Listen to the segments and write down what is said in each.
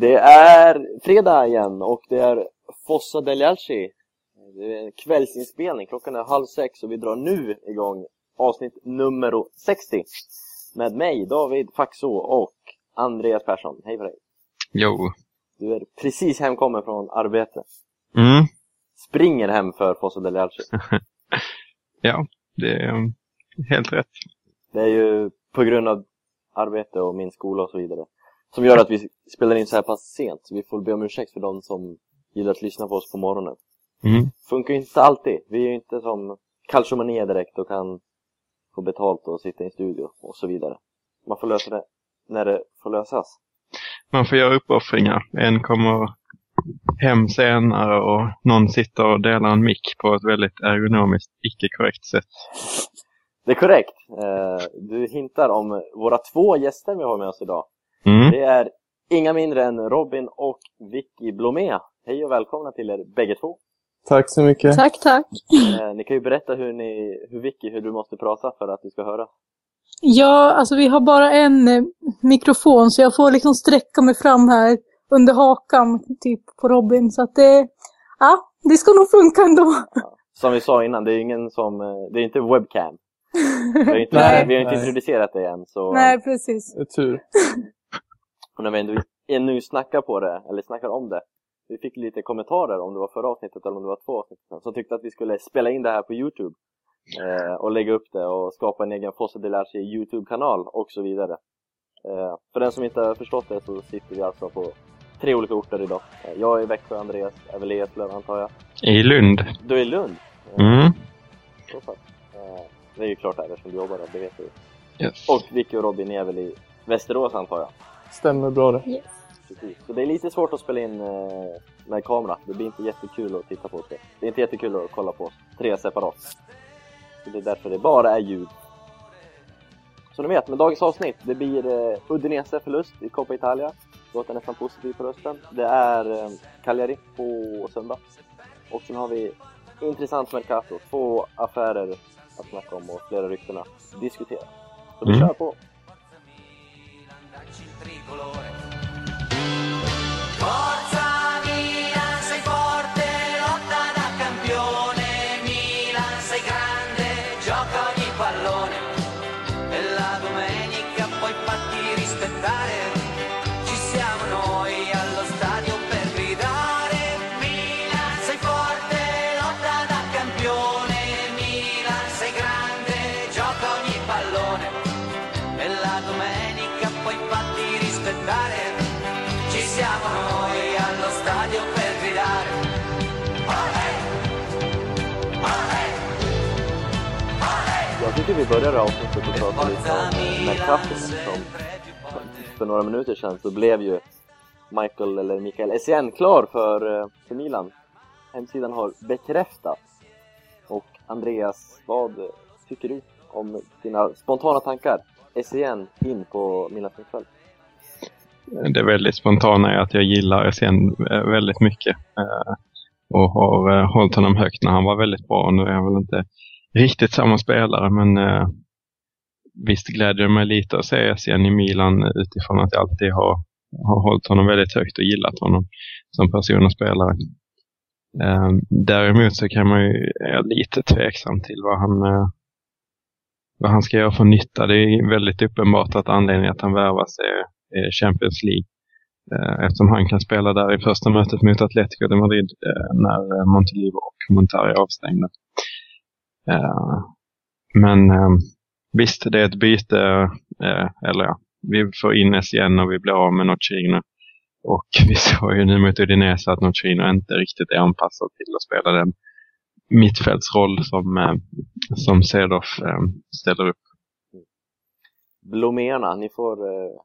Det är fredag igen och det är Fossa del Alci. Det är en kvällsinspelning, klockan är halv sex och vi drar nu igång avsnitt nummer 60 med mig, David Faxå och Andreas Persson. Hej på dig! Jo. Du är precis hemkommen från arbete. Mm. Springer hem för Fossa del Alci. ja, det är um, helt rätt. Det är ju på grund av arbete och min skola och så vidare som gör att vi spelar in så här pass sent. Så vi får be om ursäkt för de som gillar att lyssna på oss på morgonen. Mm. Funkar ju inte alltid. Vi är ju inte som Calciomania direkt och kan få betalt och sitta i en studio och så vidare. Man får lösa det när det får lösas. Man får göra uppoffringar. En kommer hem senare och någon sitter och delar en mick på ett väldigt ergonomiskt icke-korrekt sätt. Det är korrekt. Eh, du hintar om våra två gäster vi har med oss idag. Mm. Det är inga mindre än Robin och Vicky Blomé. Hej och välkomna till er bägge två. Tack så mycket. Tack, tack. Eh, ni kan ju berätta hur, ni, hur Vicky, hur du måste prata för att du ska höra. Ja, alltså vi har bara en eh, mikrofon så jag får liksom sträcka mig fram här under hakan typ på Robin. Så att det, ja, det ska nog funka ändå. Som vi sa innan, det är ingen som, eh, det är inte webcam. Vi har inte, Nej, vi har inte nej. introducerat det än så Nej, precis. Det är tur. Och när vi ändå ännu snackar på det, eller snackar om det Vi fick lite kommentarer om det var förra avsnittet eller om det var två avsnitt sedan Som tyckte att vi skulle spela in det här på Youtube eh, Och lägga upp det och skapa en egen Fosse de Larche Youtube-kanal och så vidare eh, För den som inte har förstått det så sitter vi alltså på tre olika orter idag eh, Jag är i Växjö, Andreas är väl i Eslöv antar jag I Lund. Du är i Lund? Mm. så pass. Eh, Det är ju klart där eftersom du jobbar där, det vet du Yes. Och Vicky och Robin är väl i Västerås antar jag? Stämmer bra det. Yes. Precis. Så det är lite svårt att spela in eh, med kamera. Det blir inte jättekul att titta på oss. Det Det är inte jättekul att kolla på oss tre separat. Så det är därför det bara är ljud. Så ni vet, med dagens avsnitt, det blir eh, Udinese förlust i Coppa Italia. Låter nästan positivt på rösten. Det är eh, Cagliari på söndag. Och sen har vi intressant Mercato. Två affärer att snacka om och flera rykten att diskutera. Så vi Mm. kör på! glory. Jag tycker vi börjar avsnittet och prata lite om McCuffin som för några minuter sedan så blev ju Michael, eller Mikael Essien klar för, eh, för Milan. Hemsidan har bekräftat. Och Andreas, vad tycker du om dina spontana tankar? Essien in på Milans mittfält. Det väldigt spontana är att jag gillar Essien eh, väldigt mycket. Eh, och har hållit honom högt när han var väldigt bra. Nu är han väl inte riktigt samma spelare men eh, visst glädjer det mig lite att se SN i Milan utifrån att jag alltid har, har hållit honom väldigt högt och gillat honom som person och spelare. Eh, Däremot så kan man ju, är jag lite tveksam till vad han, eh, vad han ska göra för nytta. Det är väldigt uppenbart att anledningen att han värvas är är Champions League. Eh, Eftersom han kan spela där i första mötet mot Atletico de Madrid eh, när eh, Montelivo och Montari är avstängda. Eh, men eh, visst, det är ett byte. Eh, eller ja, vi får in igen och vi blir av med Nocino. Och vi såg ju nu mot Udinese att Nocino inte riktigt är anpassad till att spela den mittfältsroll som, som Cedorf ställer upp. Bloméerna, ni får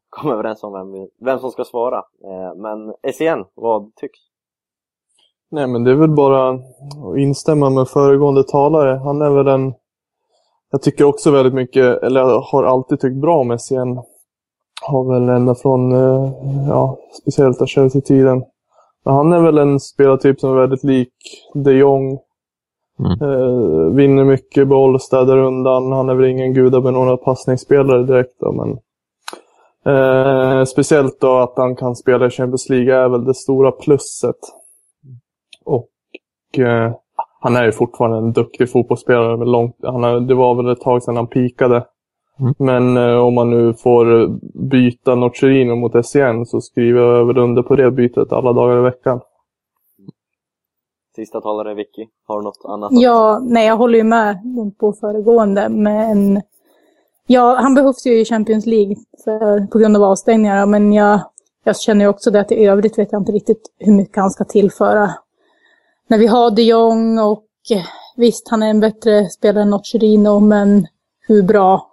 komma överens om vem, vem som ska svara. Men Essien, vad tycks? Nej men det är väl bara att instämma med föregående talare. Han är väl en... Jag tycker också väldigt mycket, eller jag har alltid tyckt bra om SCN. Har väl ända från, eh, ja, speciellt av Chelsea-tiden. Men han är väl en spelartyp som är väldigt lik de Jong. Mm. Eh, vinner mycket boll, städar undan. Han är väl ingen gudabenådad passningsspelare direkt då, men Eh, speciellt då att han kan spela i Champions League är väl det stora plusset. Eh, han är ju fortfarande en duktig fotbollsspelare. Med långt, han har, det var väl ett tag sedan han pikade. Mm. Men eh, om man nu får byta Nocerino mot SCN så skriver jag väl under på det bytet alla dagar i veckan. Sista talare Vicky, har du något annat? Ja, nej jag håller ju med på föregående, men ja, han behövs ju i Champions League för, på grund av avstängningar, men jag, jag känner ju också det att i övrigt vet jag inte riktigt hur mycket han ska tillföra. När vi har de Jong och eh, visst, han är en bättre spelare än Nocerino, men hur bra,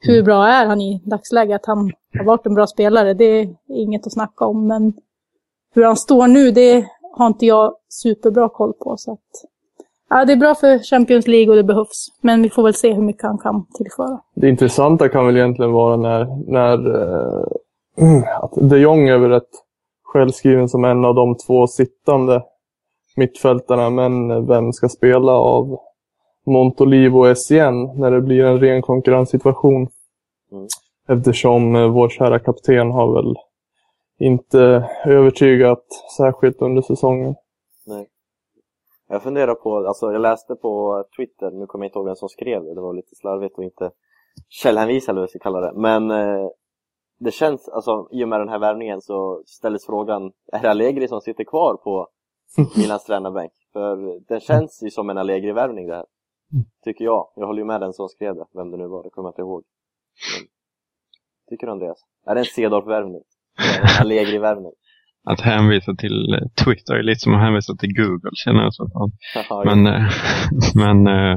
hur bra är han i dagsläget? Att han har varit en bra spelare, det är inget att snacka om, men hur han står nu, det har inte jag superbra koll på. Så att, ja, det är bra för Champions League och det behövs. Men vi får väl se hur mycket han kan tillföra. Det intressanta kan väl egentligen vara när, när eh, att de Jong är väl rätt självskriven som en av de två sittande mittfältarna. Men vem ska spela av Montolivo och SCN när det blir en ren konkurrenssituation? Mm. Eftersom eh, vår kära kapten har väl inte övertygat särskilt under säsongen. Nej. Jag funderar på, alltså jag läste på Twitter, nu kommer jag inte ihåg vem som skrev det, det var lite slarvigt och inte källhänvisa eller vad jag ska kalla det. Men eh, det känns, alltså i och med den här värvningen så ställdes frågan, är det Allegri som sitter kvar på Milans tränarbänk? För den känns ju som en Allegri-värvning det här. Tycker jag. Jag håller ju med den som skrev det, vem det nu var, det kommer jag inte ihåg. Men, tycker du Andreas? Är det en Cedorf-värvning? En Allegri-värvning? Att hänvisa till eh, Twitter är lite som att hänvisa till Google känner jag. Så men eh, men eh,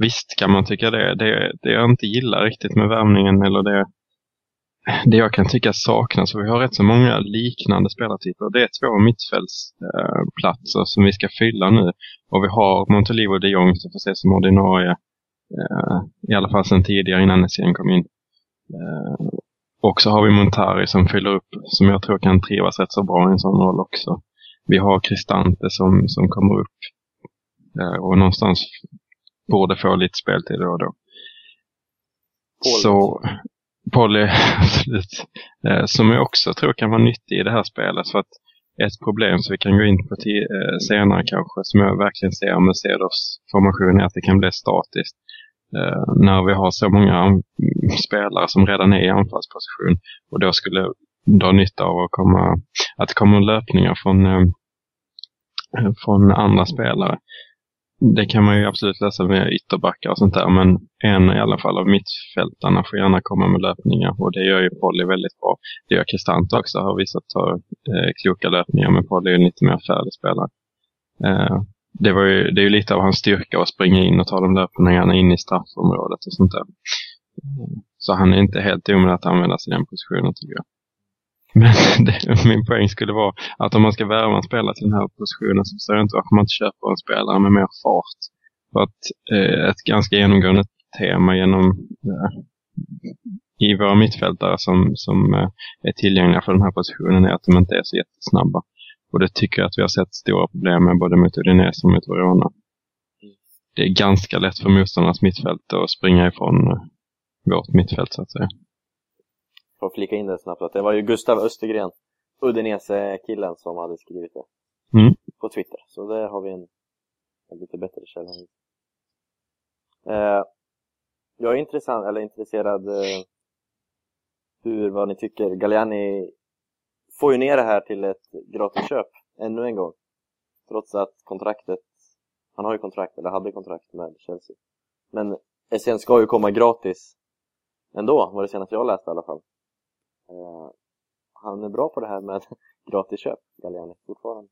visst kan man tycka det. det. Det jag inte gillar riktigt med värvningen eller det, det jag kan tycka saknas, och vi har rätt så många liknande spelartyper. Det är två mittfältsplatser eh, som vi ska fylla nu. Och vi har Montolivo de Jong som får ses som ordinarie, eh, i alla fall sedan tidigare innan Essien kom in. Eh, och så har vi Montari som fyller upp, som jag tror kan trivas rätt så bra i en sån roll också. Vi har Cristante som, som kommer upp eh, och någonstans borde få lite speltid då och då. Paul. Så Polly, absolut. Eh, som jag också tror kan vara nyttig i det här spelet. För att ett problem som vi kan gå in på till, eh, senare kanske, som jag verkligen ser med Cedors formation är att det kan bli statiskt. Eh, när vi har så många spelare som redan är i anfallsposition och då skulle dra nytta av att, komma, att det kommer löpningar från, eh, från andra spelare. Det kan man ju absolut lösa med ytterbackar och sånt där, men en i alla fall av mittfältarna får gärna komma med löpningar och det gör ju Polly väldigt bra. Det gör Cristante också, har visat ta eh, kloka löpningar, men Polly är en lite mer färdig spelare. Eh, det, var ju, det är ju lite av hans styrka att springa in och ta de löpningarna in i straffområdet och sånt där. Så han är inte helt omöjlig att sig i den positionen tycker jag. Men det, min poäng skulle vara att om man ska värva en spelare till den här positionen så förstår jag inte varför man inte köper en spelare med mer fart. För att eh, ett ganska genomgående tema genom eh, i våra mittfältare som, som eh, är tillgängliga för den här positionen är att de inte är så jättesnabba. Och det tycker jag att vi har sett stora problem med både mot Udinese och mot Verona. Det är ganska lätt för motståndarnas mittfält att springa ifrån eh, vårt mittfält så att säga. För att flika in det snabbt, att det var ju Gustav Östergren, Udinese-killen, som hade skrivit det Mm. på Twitter. Så där har vi en, en lite bättre källa. Eh, jag är intressant, eller intresserad eh, hur, vad ni tycker. Galliani får ju ner det här till ett gratisköp ännu en gång. Trots att kontraktet, han har ju kontrakt, eller hade kontrakt med Chelsea. Men SCN ska ju komma gratis ändå, var det senaste jag läste i alla fall. Eh, han är bra på det här med gratisköp, Galliani, fortfarande.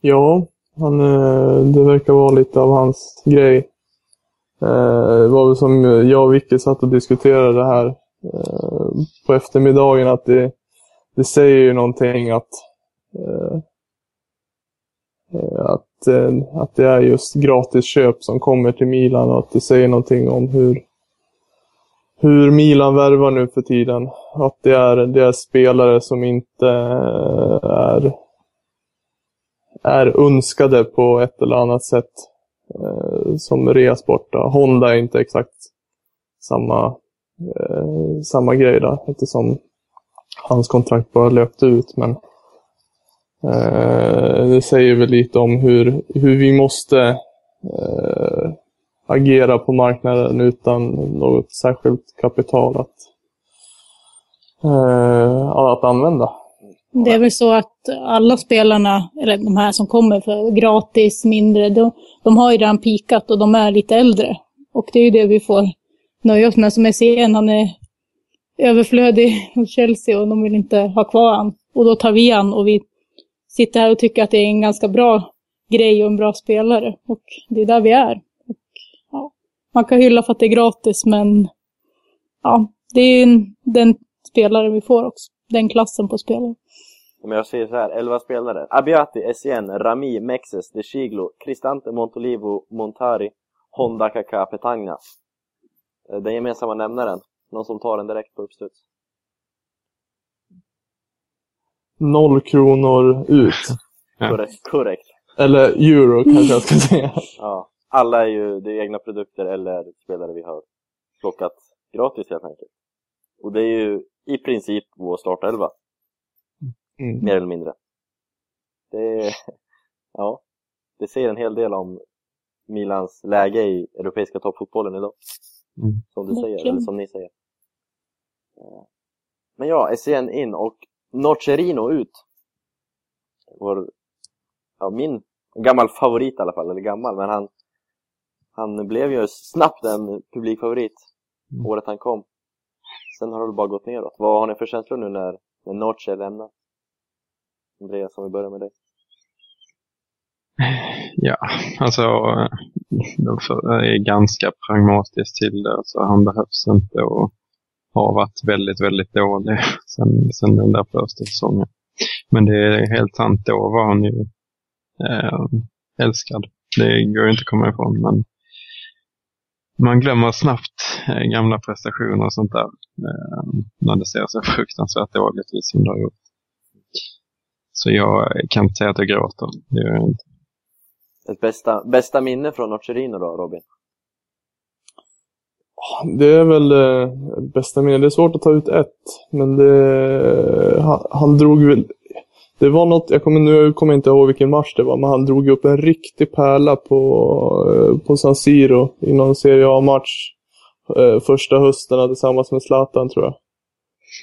Ja, han, eh, det verkar vara lite av hans grej. Eh, det var väl som jag och Vicky satt och diskuterade det här på eftermiddagen att det, det säger ju någonting att, att, att det är just gratisköp som kommer till Milan och att det säger någonting om hur, hur Milan värvar nu för tiden. Att det är, det är spelare som inte är är önskade på ett eller annat sätt. Eh, som reas borta. Honda är inte exakt samma eh, samma grej där eftersom hans kontrakt bara löpte ut. Men eh, det säger väl lite om hur, hur vi måste eh, agera på marknaden utan något särskilt kapital att, eh, att använda. Det är väl så att alla spelarna, eller de här som kommer för gratis, mindre, de, de har ju redan pikat och de är lite äldre. Och det är ju det vi får nöja oss med. Som SCN, han är överflödig hos Chelsea och de vill inte ha kvar han. Och då tar vi han och vi sitter här och tycker att det är en ganska bra grej och en bra spelare. Och det är där vi är. Man kan hylla för att det är gratis, men ja, det är ju den spelare vi får också. Den klassen på spelare. Men jag säger så här, 11 spelare. Abiati, Essien, Rami, Mexes, De Chiglo, Cristante, Montolivo, Montari, Honda, Kaká, Petagna. Eh, Den gemensamma nämnaren. Någon som tar den direkt på uppstuds. Noll kronor ut. Ja. Korrekt. Korrekt. Eller euro kanske jag ska säga. Ja. Alla är ju det är egna produkter eller spelare vi har plockat gratis helt enkelt. Och det är ju i princip vår startelva, Mm. mer eller mindre. Det ja, det säger en hel del om Milans läge i europeiska toppfotbollen idag. Mm. Som du säger, eller som ni säger. Eh, Men ja, SCN in och Nocerino ut. Vår, ja, min gammal favorit i alla fall, eller gammal, men han, han blev ju snabbt en publikfavorit Mm. året han kom. Sen har det bara gått neråt. Vad har ni för känslor nu när, när Noce lämnar? Andreas, om vi börjar med dig. Ja, alltså för- är ganska pragmatiskt till det. Alltså, han behövs inte och har varit väldigt, väldigt dålig sen, sen den där första säsongen. Men det är helt sant, då var han ju eh, älskad. Det går ju inte att komma ifrån. Men man glömmer snabbt eh, gamla prestationer och sånt där. Eh, när det ser så fruktansvärt dåligt ut som det har gjort. Så jag kan inte säga att jag gråter. Det gör jag inte. Ett bästa, bästa minne från Nocerino då, Robin? Det är väl eh, bästa minne. Det är svårt att ta ut ett. Men det, han, han drog väl... Det var något, jag kommer, nu kommer jag inte ihåg vilken match det var, men han drog upp en riktig pärla på, eh, på San Siro i någon Serie A-match. Eh, första hösten tillsammans med Zlatan tror jag.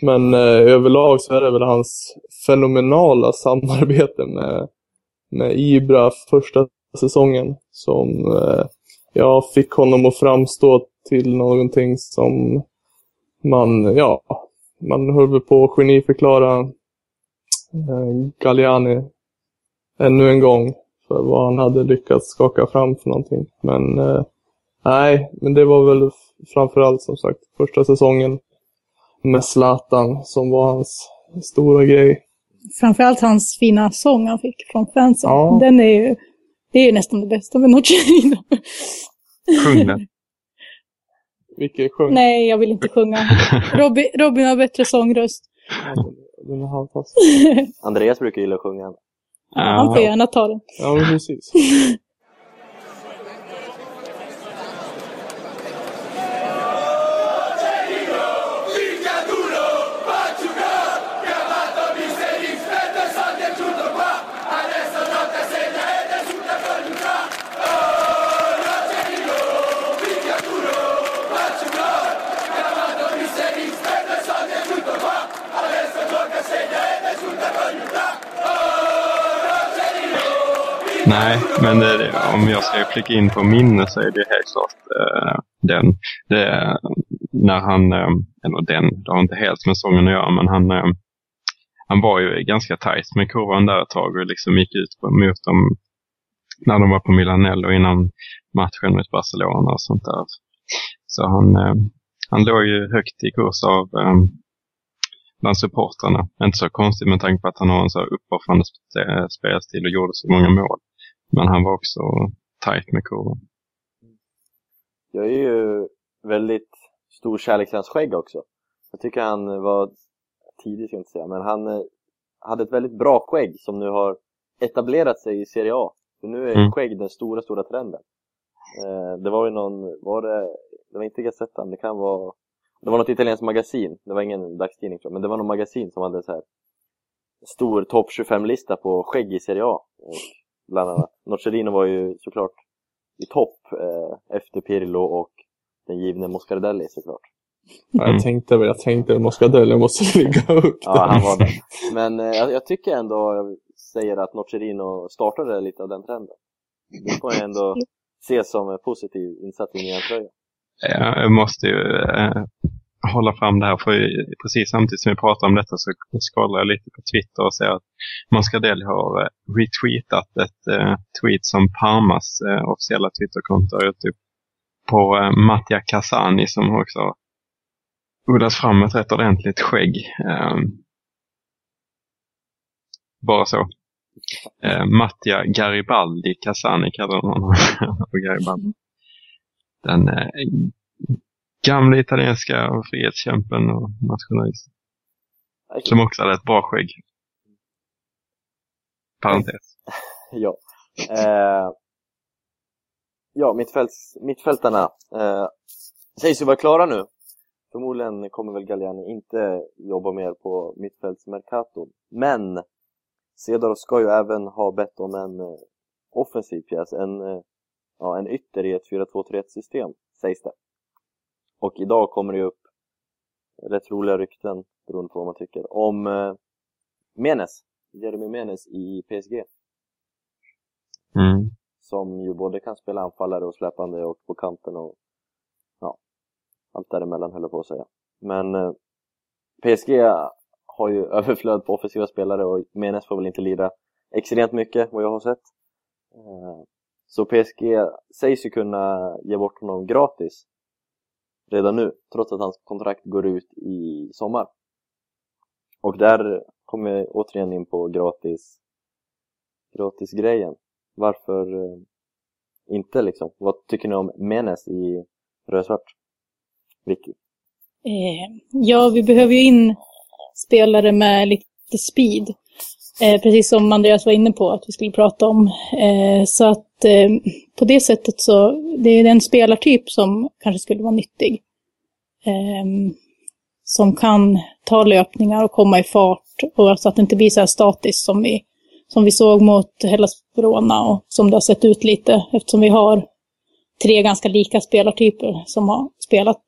Men eh, överlag så är det väl hans fenomenala samarbete med, med Ibra första säsongen som eh, jag fick honom att framstå till någonting som man, ja, man höll väl på att geniförklara Galliani ännu en gång för vad han hade lyckats skaka fram för någonting. Men eh, nej, men det var väl framförallt som sagt första säsongen med Zlatan som var hans stora grej. Framförallt hans fina sång han fick från fansen. Ja. Den är ju, det är ju nästan det bästa med Nocerino. Sjung den. Vilket sjöng. Nej, jag vill inte sjunga. Robin, Robin har bättre sångröst. Är halvfast. Andreas brukar gilla att sjunga. Han får gärna ta den. Ja, precis. Nej, men det, om jag ska flika in på minne så är det helt klart eh, den. Det, när han, eh, eller den, det har inte helt med sången att göra, men han, eh, han var ju ganska tajt med kurvan där ett tag och liksom gick ut på, mot dem när de var på Milanello innan matchen mot Barcelona och sånt där. Så han, eh, han låg ju högt i kurs av eh, bland supportrarna. Inte så konstigt med tanke på att han har en så uppoffrande spelstil och gjorde så många mål. Men han var också tajt med kurvan. Jag är ju väldigt stor kärlek till hans skägg också. Jag tycker han var, tidig ska jag inte säga, men han eh, hade ett väldigt bra skägg som nu har etablerat sig i Serie A. För nu är Mm. skägg den stora, stora trenden. Eh, det var ju någon, var det, det var inte Gazettan, det kan vara det var något italienskt magasin, det var ingen dagstidning tror jag, men det var något magasin som hade så här stor topp 25-lista på skägg i Serie A. Och bland annat. Nocerino var ju såklart i topp eh, efter Pirlo och den givne Moscardelli såklart. Mm. jag tänkte väl, jag tänkte att Moscadell måste ligga upp Ja, han var där. Men eh, jag, jag tycker ändå, jag säger att Nocerino startade lite av den trenden. Det får jag ändå se som en positiv insats i Milan-tröjan. Ja, Jag måste ju eh, hålla fram det här för precis samtidigt som vi pratar om detta så scrollar jag lite på Twitter och ser att Mascardelli har eh, retweetat ett eh, tweet som Parmas eh, officiella Twitterkonto har gjort upp på eh, Mattia Casani som också har odlat fram ett rätt ordentligt skägg. Eh, bara så. Eh, Mattia Garibaldi Casani kallar honom Garibaldi. Den eh, gamla italienska frihetskämpen och nationalisten. Som också hade ett bra skägg. Parentes. Ja. Eh, ja, mittfälts, mittfältarna eh, sägs ju vara klara nu. Förmodligen kommer väl Galliani inte jobba mer på mittfältsmercaton. Men Cedar ska ju även ha bett om en eh, offensiv pjäs, en, eh, ja, en ytter i ett 4-2-3-1 system, sägs det. Och idag kommer det upp rätt roliga rykten, beroende på vad man tycker, om eh, Menes, Jeremy Menes i PSG Mm. som ju både kan spela anfallare och släpande och på kanten och ja, allt däremellan höll jag på att säga. Men eh, PSG har ju överflöd på offensiva spelare och Menes får väl inte lida extremt mycket vad jag har sett. Eh, så PSG sägs ju kunna ge bort honom gratis redan nu, trots att hans kontrakt går ut i sommar. Och där kommer jag återigen in på gratis gratis grejen. Varför eh, inte liksom? Vad tycker ni om Menes i rödsvart? Vicky? Eh, ja, vi behöver ju in spelare med lite speed. Eh, precis som Andreas var inne på att vi skulle prata om. Eh, så att eh, på det sättet så, det är en spelartyp som kanske skulle vara nyttig. Eh, som kan ta löpningar och komma i fart. Och så att det inte blir så här statiskt som vi, som vi såg mot Hellas Verona och som det har sett ut lite eftersom vi har tre ganska lika spelartyper som har spelat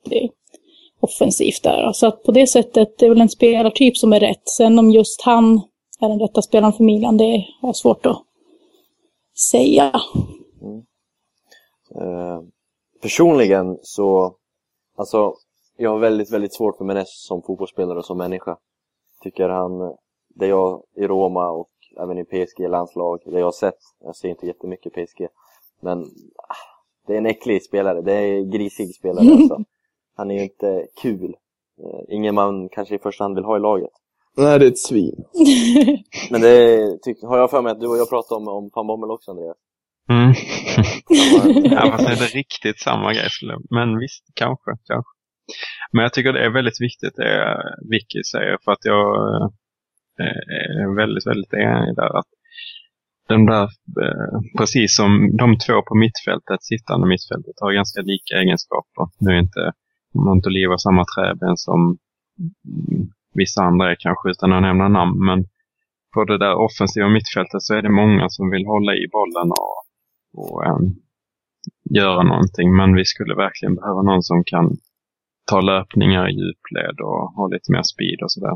offensivt där. Så att på det sättet, det är väl en spelartyp som är rätt. Sen om just han är den rätta spelaren för Milan, det har jag svårt att säga. Eh, personligen så, alltså, jag har väldigt, väldigt svårt för Menes som fotbollsspelare och som människa. Tycker han, det jag i Roma och även i PSG-landslag, det jag har sett, jag ser inte jättemycket PSG, men ah, det är en äcklig spelare, det är en grisig spelare alltså. Han är inte kul. Eh, ingen man kanske i första hand vill ha i laget. Nej, det är ett svin. Men det tyck, har jag för mig att du och jag pratade om, om van Bommel också Andreas. Mm. Ja, fast är det riktigt samma grej? Men visst, kanske, kanske. Men jag tycker det är väldigt viktigt det Vicky säger för att jag eh, är väldigt, väldigt enig där. Att de där, eh, precis som de två på mittfältet, sittande mittfältet, har ganska lika egenskaper. Nu är inte Montolivo samma träben som vissa andra är kanske utan att nämna namn, men på det där offensiva mittfältet så är det många som vill hålla i bollen och, och eh, göra någonting. Men vi skulle verkligen behöva någon som kan ta löpningar i djupled och ha lite mer speed och sådär.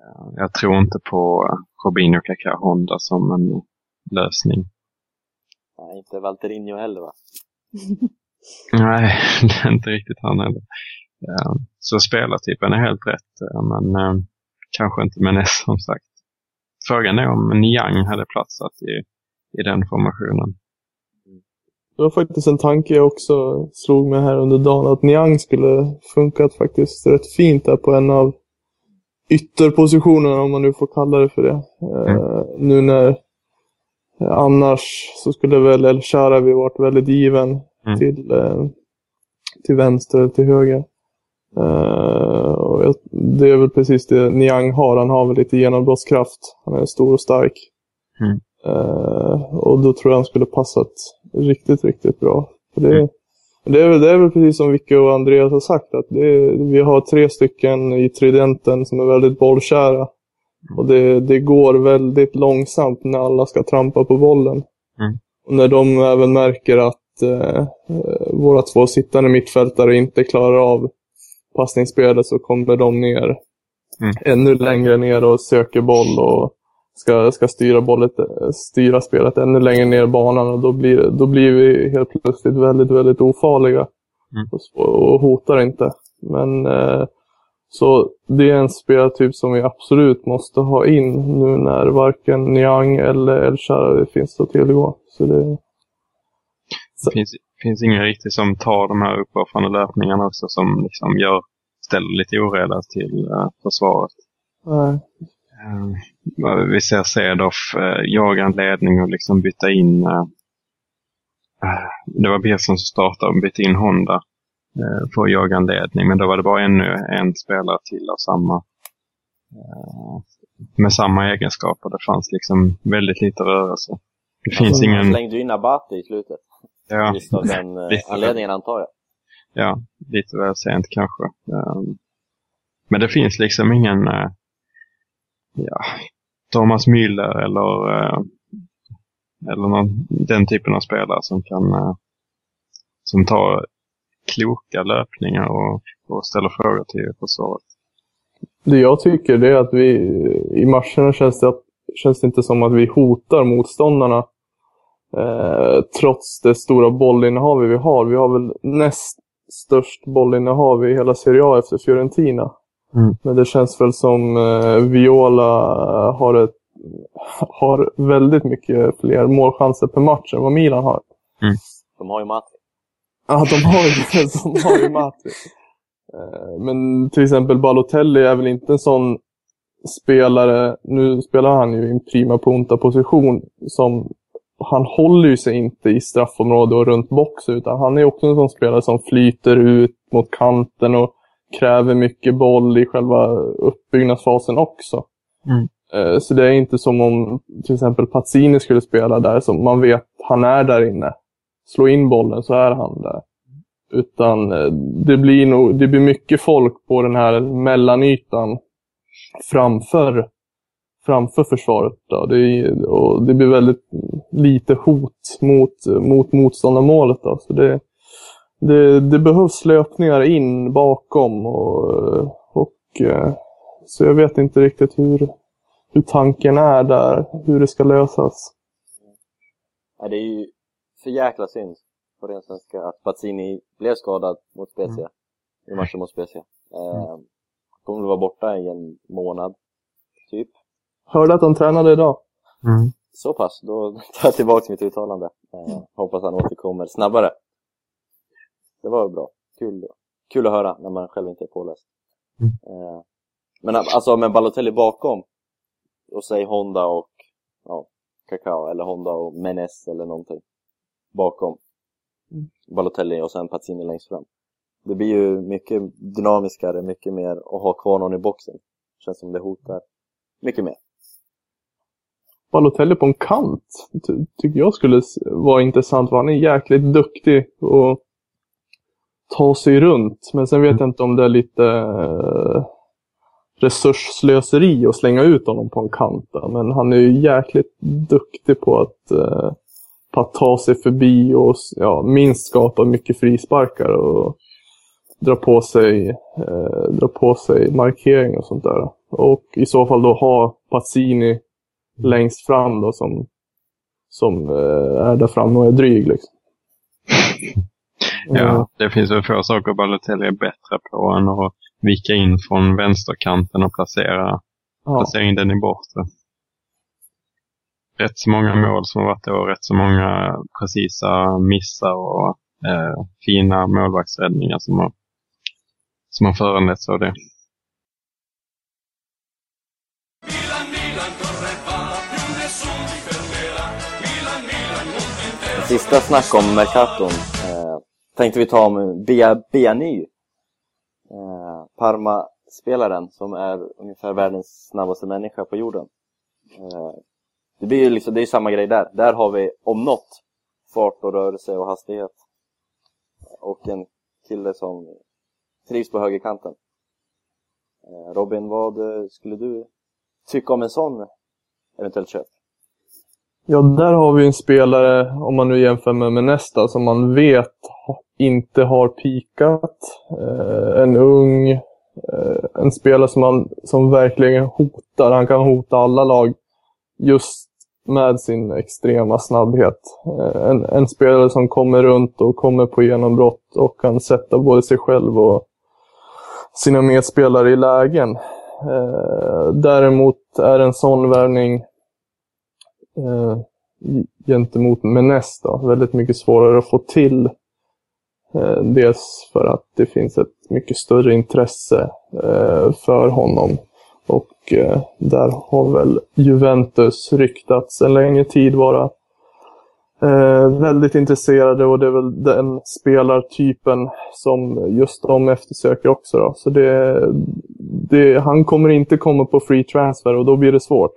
Eh, Jag tror inte på Robinho Kaká Honda som en lösning. Nej, inte Valtterinho heller va? Nej, det är inte riktigt han heller. Eh, Så spelartypen är helt rätt, eh, men eh, kanske inte med Ness som sagt. Frågan är om Niang hade platsat i, i den formationen. Det var faktiskt en tanke jag också slog mig här under dagen. Att Niang skulle funkat faktiskt rätt fint där på en av ytterpositionerna, om man nu får kalla det för det. Eh, nu när annars så skulle väl El Sharawi varit väldigt given Mm. till, eh, till vänster eller till höger. Jag, det är väl precis det Niang har. Han har väl lite genombrottskraft. Han är stor och stark. Mm. Eh, och då tror jag han skulle passat riktigt, riktigt bra. Det, Mm. Det är, väl, det är väl precis som Vicky och Andreas har sagt, att är, vi har tre stycken i tridenten som är väldigt bollkära. Och det, det går väldigt långsamt när alla ska trampa på bollen. Mm. Och när de även märker att eh, våra två sittande mittfältare inte klarar av passningsspelet så kommer de ner Mm. ännu längre ner och söker boll och ska, ska styra, bollet, styra spelet ännu längre ner i banan och då blir, då blir vi helt plötsligt väldigt, väldigt ofarliga Mm. och, och hotar inte. Men eh, så det är en spelartyp som vi absolut måste ha in nu när varken Niang eller El Shaarawy finns att tillgå. Så det, Det finns, finns ingen riktigt som tar de här uppoffrande löpningarna också som liksom gör, ställer lite oreda till uh, försvaret. nej. Eh, vi ser Cedorf uh, jaga en ledning och liksom byta in. eh, eh, det var Birsen som startade och bytte in Honda uh, för att jaga en ledning. Men då var det bara ännu en spelare till av samma eh, med samma egenskaper. Det fanns liksom väldigt lite rörelse. Det finns Han ingen... slängde ju in Abate i slutet. Ja, Just av den eh, lite. anledningen antar jag. ja, lite väl sent kanske. Um, men det finns liksom ingen uh, ja, Thomas Müller eller, uh, eller någon, den typen av spelare som kan uh, som tar kloka löpningar och, och ställer frågor till försvaret. Det jag tycker det är att vi i matcherna känns det, att, känns det inte som att vi hotar motståndarna. Eh, trots det stora bollinnehavet vi har. Vi har väl näst störst bollinnehav i hela Serie A efter Fiorentina. Mm. Men det känns väl som eh, Viola har, ett, har väldigt mycket fler målchanser per match än vad Milan har. De har ju Matri. Ja, de har ju, de har ju Matri. Eh, Men till exempel Balotelli är väl inte en sån spelare, nu spelar han ju i en prima punta position som han håller ju sig inte i straffområde och runt box utan han är också en sån spelare som flyter ut mot kanten och kräver mycket boll i själva uppbyggnadsfasen också. Mm. Eh, Så det är inte som om till exempel Pazzini skulle spela där, som man vet han är där inne. Slå in bollen så är han där. Utan eh, det blir, nog, det blir mycket folk på den här mellanytan framför, framför försvaret. Då. Det, och det blir väldigt lite hot mot, mot motståndarmålet. Då. Så det, det, det behövs löpningar in bakom. Och, och, eh, så jag vet inte riktigt hur, hur tanken är där, hur det ska lösas. Nej, det är ju för jäkla synd på ren svenska att Pazzini blev skadad mot Spezia. I matchen mot Spezia. Eh, kommer att vara borta i en månad, typ. Hörde att han tränade idag. Mm. Så pass, då tar jag tillbaka mitt uttalande. Eh, hoppas han återkommer snabbare. Det var bra. Kul, kul att höra när man själv inte är påläst. Mm. Eh, men alltså med Balotelli bakom, och säg Honda och ja, Kakao, eller Honda och Menes eller någonting bakom. Mm. Balotelli och sen Pazzini längst fram. Det blir ju mycket dynamiskare, mycket mer att ha kvar någon i boxen. Känns som det hotar mycket mer. Balotelli på en kant ty- tycker jag skulle vara intressant. För han är jäkligt duktig och ta sig runt. Men sen vet jag inte om det är lite eh, resursslöseri att slänga ut honom på en kant. Då. Men han är ju jäkligt duktig på att, eh, på att ta sig förbi och ja, minst skapa mycket frisparkar och dra på sig, eh, dra på sig markering och sånt där. Och i så fall då ha Pazzini längst fram då som, som eh, är där framme och är dryg. Liksom. Ja, det finns väl få saker Balotelli är bättre på än att vika in från vänsterkanten och placera, ja. placera in den i bortre. Rätt så många mål som har varit och rätt så många precisa missar och eh, fina målvaktsräddningar som har, som har föranletts av det. Sista snack om Mercaton eh, tänkte vi ta om Bia Biany. Eh, Parma-spelaren som är ungefär världens snabbaste människa på jorden. Eh, det blir ju liksom, det är ju samma grej där. Där har vi om något fart och rörelse och hastighet. och en kille som trivs på högerkanten. Eh, Robin, vad skulle du tycka om en sån eventuellt köp? Ja, där har vi en spelare, om man nu jämför med, med nästa, som man vet inte har pikat. Eh, en ung, eh, en spelare som, man, som verkligen hotar. Han kan hota alla lag just med sin extrema snabbhet. Eh, en, en spelare som kommer runt och kommer på genombrott och kan sätta både sig själv och sina medspelare i lägen. Eh, däremot är en sån värvning eh, gentemot Menes då, väldigt mycket svårare att få till. Eh, dels för att det finns ett mycket större intresse eh, för honom. Och eh, där har väl Juventus ryktats en längre tid vara eh, väldigt intresserade och det är väl den spelartypen som just de eftersöker också. Då. Så det, det, han kommer inte komma på free transfer och då blir det svårt.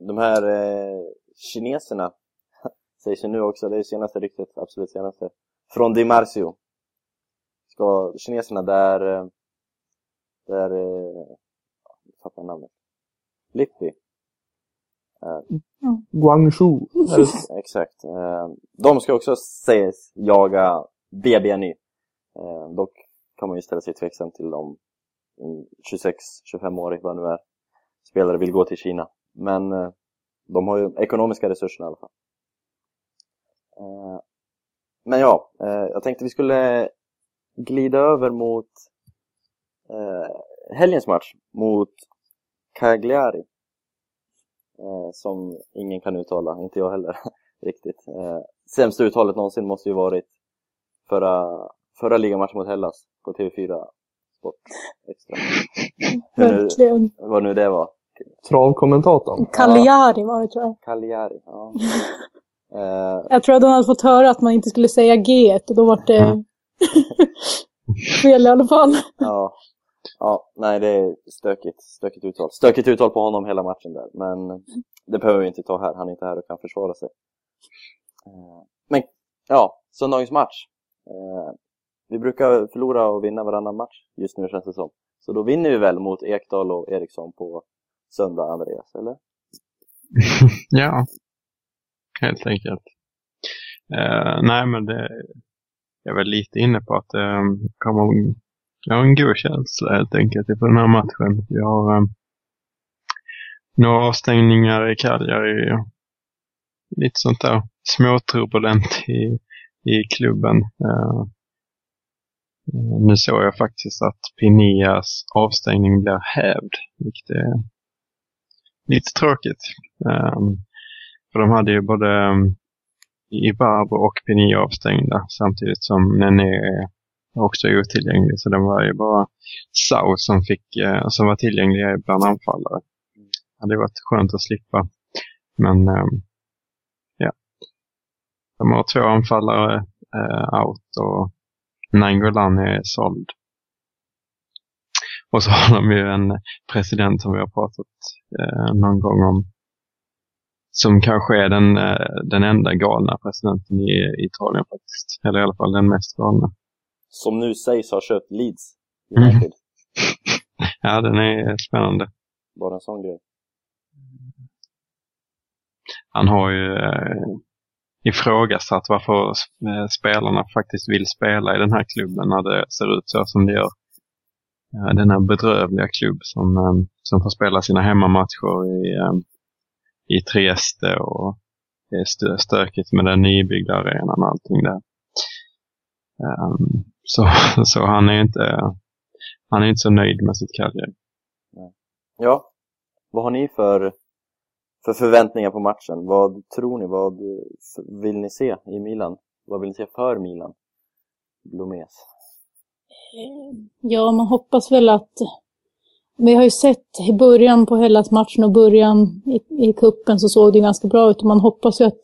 De här eh, kineserna sägs ju nu också, det är senaste ryktet, absolut senaste, från Di Marcio. Ska kineserna där, eh, där, eh, jag tappar namnet, Lippi. Guangzhou. är det- Exakt. Eh, de ska också sägas jaga BBNY. Dock kan man ju ställa sig tveksam till om en 26-25-årig, vad nu är, spelare vill gå till Kina. Men eh, de har ju ekonomiska resurser i alla fall. Eh, men ja, eh, jag tänkte vi skulle glida över mot helgens match mot Cagliari. Som ingen kan uttala, inte jag heller riktigt. Sämsta uttalet någonsin måste ju varit förra, förra ligamatchen mot Hellas på TV4 Sport Extra. Hur nu, Verkligen. vad nu det var. Travkommentatorn. Cagliari var det tror jag. Cagliari, ja. Eh, Jag tror att de hade fått höra att man inte skulle säga G och då var det fel i alla fall. ja. Ja, nej det är stökigt, stökigt uttal. Stökigt uttal på honom hela matchen där, men det behöver vi inte ta här. Han är inte här och kan försvara sig. Eh, Men ja, söndagens match. Eh, Vi brukar förlora och vinna varannan match just nu känns det som. Så då vinner vi väl mot Ekdal och Eriksson på söndag, Andreas, eller? ja, helt enkelt. Uh, nej, men det, jag är väl lite inne på att ehm, det kommer jag har en god känsla helt enkelt inför den här matchen. Vi har um, några avstängningar i Cagliari och lite sånt där småturbulent i, i klubben. Uh, nu såg jag faktiskt att Pinias avstängning blir hävd, vilket är lite tråkigt. Um, ehm, för de hade ju både ehm, um, Ibarbo och Pini avstängda samtidigt som Nene är också otillgänglig. Så det var ju bara Sau som, fick, uh, som var tillgängliga bland anfallare. Det hade varit skönt att slippa. Men um, ja, de har två anfallare uh, out och Nangolan är såld. Och så har de ju en president som vi har pratat eh, någon gång om som kanske är den, den enda galna presidenten i Italien faktiskt. Eller i alla fall den mest galna. Som nu sägs ha köpt Leeds United. Mm. ja, den är spännande. Bara en sån grej. Han har ju eh, ifrågasatt varför eh, spelarna faktiskt vill spela i den här klubben när det ser ut så som det gör. Eh, denna bedrövliga klubb som, eh, som får spela sina hemmamatcher i, ehm, i Trieste och det är stökigt med den nybyggda arenan och allting där. Ehm, så, så han är inte han är inte så nöjd med sitt karriär. Ja, vad har ni för, för förväntningar på matchen? Vad tror ni? Vad eh, vill ni se i Milan? Vad vill ni se för Milan? Blomes. Ja, man hoppas väl att vi har ju sett i början på Hellas matchen och början i, i kuppen så såg det ganska bra ut och man hoppas ju att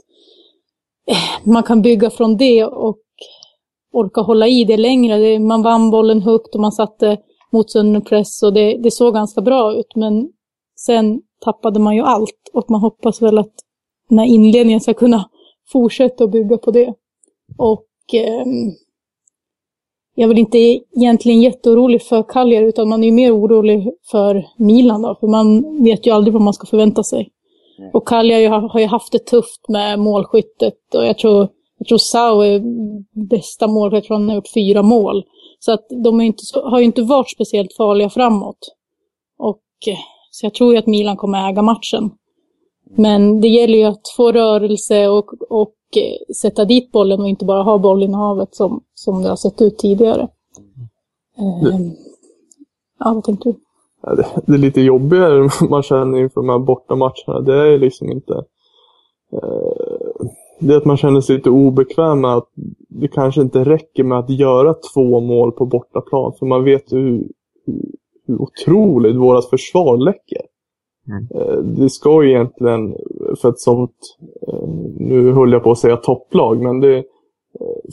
man kan bygga från det och orka hålla i det längre. Man vann bollen högt och man satte motståndaren press och det, det såg ganska bra ut. Men sen tappade man ju allt och man hoppas väl att den här inledningen ska kunna fortsätta att bygga på det. Och eh, jag är väl inte egentligen jätteorolig för Cagliari utan man är mer orolig för Milan då. För man vet ju aldrig vad man ska förvänta sig. Nej. Och Cagliari har, ju haft det tufft med målskyttet och jag tror, jag tror Sao är bästa målskytt. Jag tror han har gjort fyra mål. Så att de inte, har ju inte varit speciellt farliga framåt. Och så jag tror ju att Milan kommer äga matchen. Men det gäller ju att få rörelse och, och sätta dit bollen och inte bara ha bollen i havet som, som det har sett ut tidigare. Ehm, ja, vad tänkte du? Det, det är lite jobbigare man känner inför de här bortamatcherna. Det är liksom inte... Eh, det är att man känner sig lite obekväm med att det kanske inte räcker med att göra två mål på bortaplan. För man vet hur, hur, otroligt vårat försvar läcker. Mm. Eh, det ska ju egentligen, för ett sånt, eh, nu höll jag på att säga topplag, men det eh,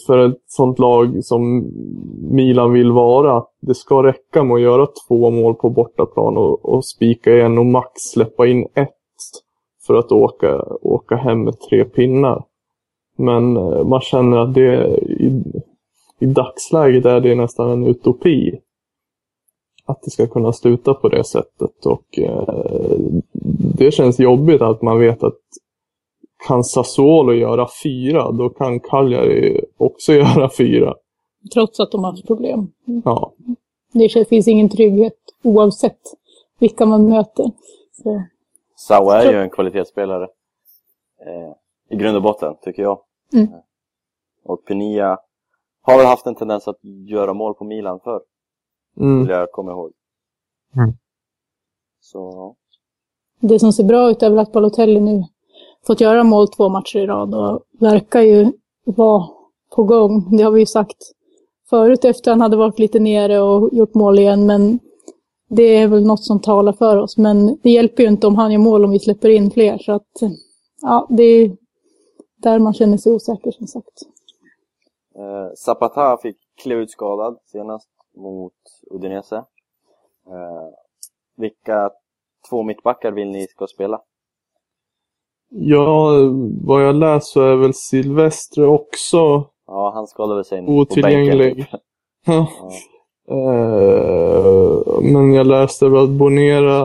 för ett sånt lag som Milan vill vara. Det ska räcka med att göra två mål på bortaplan och, och spika igen och max släppa in ett för att åka, åka hem med tre pinnar. Men man känner att det i, i dagsläget är det nästan en utopi. Att det ska kunna sluta på det sättet och eh, det känns jobbigt att man vet att kan Sassuolo göra fyra, då kan Cagliari också göra fyra. Trots att de har haft problem. Ja, Det finns ingen trygghet oavsett vilka man möter. Så, Sao är ju en kvalitetsspelare. Eh, I grund och botten, tycker jag. Mm. Och Penia har väl haft en tendens att göra mål på Milan förr, mm. vill jag komma ihåg. Mm. Så, det som ser bra ut är väl att Balotelli nu fått göra mål två matcher i rad och verkar ju vara på gång. Det har vi ju sagt förut efter han hade varit lite nere och gjort mål igen, men det är väl något som talar för oss. Men det hjälper ju inte om han gör mål om vi släpper in fler, så att ja, det är där man känner sig osäker som sagt. eh, Zapata fick kliva ut skadad senast mot Udinese. Eh, vilka två mittbackar vill ni ska spela? ja, vad jag läst så är väl Silvestre också Ja, han skadade väl sig på Otillgänglig. Ja. Ja. Eh, men jag läste väl att Bonera,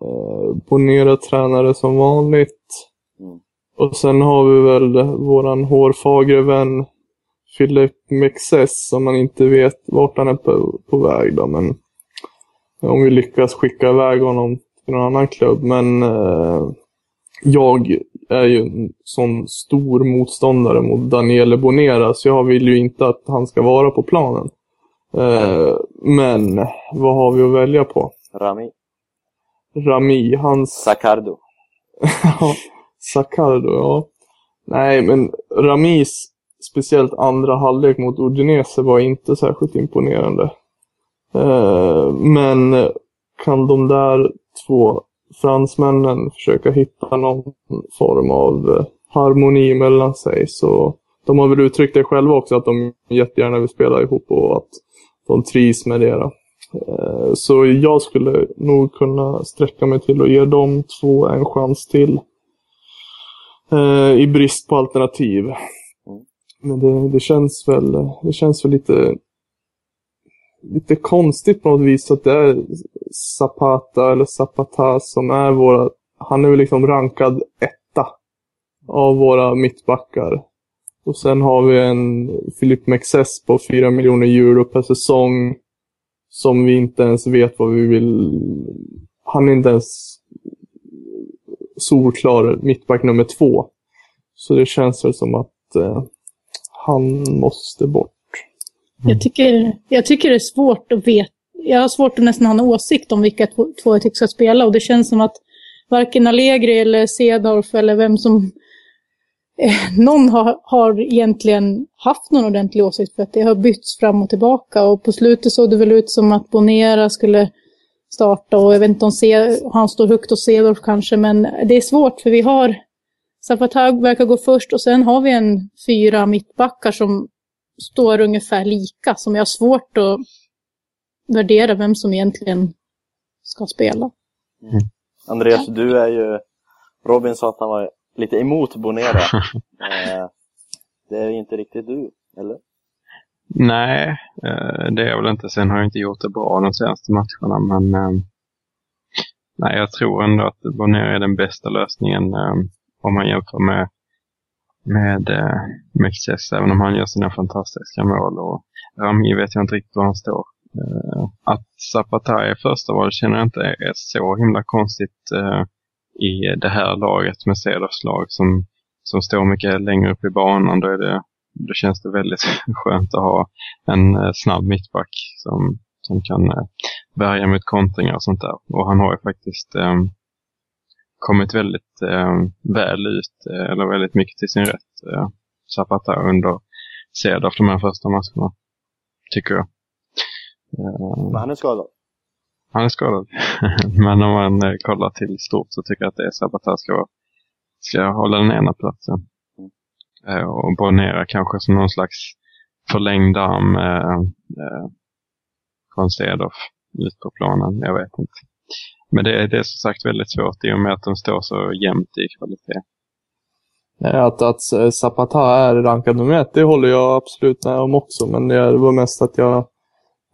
eh, Bonera tränare som vanligt. Mm. Och sen har vi väl våran hårfagre vän Philip Mexes som man inte vet vart han är på, på väg då. Men om vi lyckas skicka iväg honom till någon annan klubb. Men eh, jag är ju en sån stor motståndare mot Daniele Bonera så jag vill ju inte att han ska vara på planen. Eh, men vad har vi att välja på? Rami, Rami, hans... Sacardo. Ja, Sacardo, ja. Nej, men Ramis, speciellt andra halvlek mot Udinese var inte särskilt imponerande. Eh, men kan de där två fransmännen försöka hitta någon form av eh, harmoni mellan sig så de har väl uttryckt det själva också att de jättegärna vill spela ihop och att de trivs med det. Eh, så jag skulle nog kunna sträcka mig till att ge de två en chans till. I brist på alternativ. Men det, det känns väl, det känns väl lite, lite konstigt på något vis att det är Zapata eller Zapata som är våra, han är väl liksom rankad etta av våra mittbackar. Och sen har vi en Philip Mexes på 4 miljoner euro per säsong. Som vi inte ens vet vad vi vill. Han är inte ens solklar mittback nummer två. Så det känns väl som att eh, han måste bort. Jag tycker, jag tycker det är svårt att veta. Jag har svårt att nästan ha en åsikt om vilka två två jag tycker ska spela och det känns som att varken Allegri eller Cedorf eller vem som eh, någon har, har egentligen haft någon ordentlig åsikt för att det har bytts fram och tillbaka och på slutet såg det väl ut som att Bonera skulle starta och jag vet inte om C, han står högt hos Cedorf kanske men det är svårt för vi har Zapata verkar gå först och sen har vi en fyra mittbackar som står ungefär lika som jag har svårt att värdera vem som egentligen ska spela. Andreas, du är ju... Robin sa att han var lite emot Bonera. eh, det är inte riktigt du, eller? Nej, eh, det är jag väl inte. Sen har jag inte gjort det bra de senaste matcherna, men eh, nej, jag tror ändå att Bonnier är den bästa lösningen eh, om man jämför med, med eh, Mexes, även om han gör sina fantastiska mål. Och Rami vet jag inte riktigt var han står. Eh, att Zapata är första val känner jag inte är så himla konstigt eh, i det här laget med Cedars lag som, som står mycket längre upp i banan. Då, är det, då känns det väldigt skönt att ha en eh, snabb mittback som, som kan eh, värja mot kontringar och sånt där. Och han har ju faktiskt eh, kommit väldigt eh, väl ut, eh, eller väldigt mycket till sin rätt, eh, Zapata under Cedar de här första matcherna. Tycker jag. Eh, Men han är skadad. han är skadad. Men om man eh, kollar till stort så tycker jag att det är Zapata ska, ska hålla den ena platsen. Eh, och Bonera kanske som någon slags förlängd arm från Cedorf ut på planen. Jag vet inte. Men det, är- det är som sagt väldigt svårt i och med att de står så jämnt i kvalitet. Att, att Zapata är rankad nummer ett, det håller jag absolut med om också. Men det var mest att jag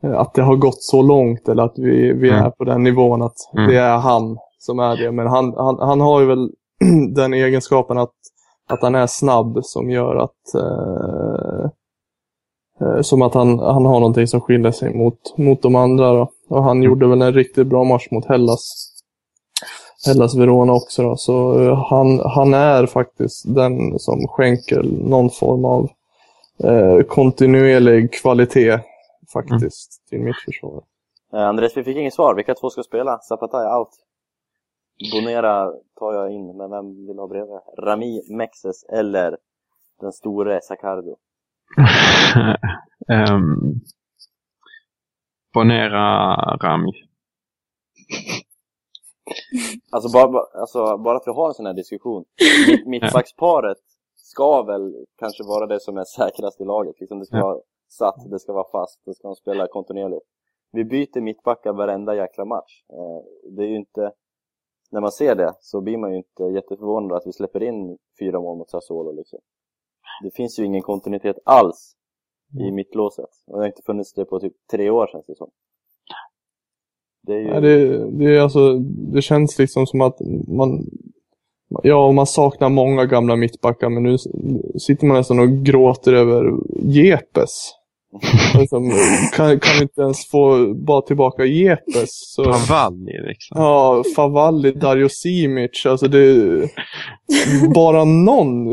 att det har gått så långt eller att vi, vi Mm. är på den nivån att Mm. det är han som är det. Men han, han, han har ju väl den egenskapen att, att han är snabb som gör att eh, som att han, han har någonting som skiljer sig mot, mot de andra. Då. Och han gjorde väl en riktigt bra match mot Hellas. Hellas Verona också då. Så eh, han, han är faktiskt den som skänker någon form av eh, kontinuerlig kvalitet faktiskt till mitt försvar. Eh, Andres, vi fick inget svar. Vilka två ska spela? Zapata är out. Bonera tar jag in, men vem vill ha bredvid? Rami, Mexes eller den store Sacardo? um, Bonera Rami. Alltså bara, alltså bara att vi har en sån här diskussion. Mitt, mittbacksparet ska väl kanske vara det som är säkrast i laget. Liksom det ska vara satt, det ska vara fast, det ska spela kontinuerligt. Vi byter mittbackar varenda jäkla match. Eh, det är ju inte... När man ser det så blir man ju inte jätteförvånad att vi släpper in fyra mål mot Sassuolo liksom. Det finns ju ingen kontinuitet alls i mittlåset. Och det har inte funnits det på typ tre år känns det som. Det är ju... Ja, det, det, är alltså, det känns liksom som att man, ja, man saknar många gamla mittbackar men nu sitter man nästan och gråter över Jepes. Liksom, kan, kan vi inte ens få bara tillbaka Jepes? Så, Pavalli liksom. ja, Favalli, Dario Simic, alltså det bara någon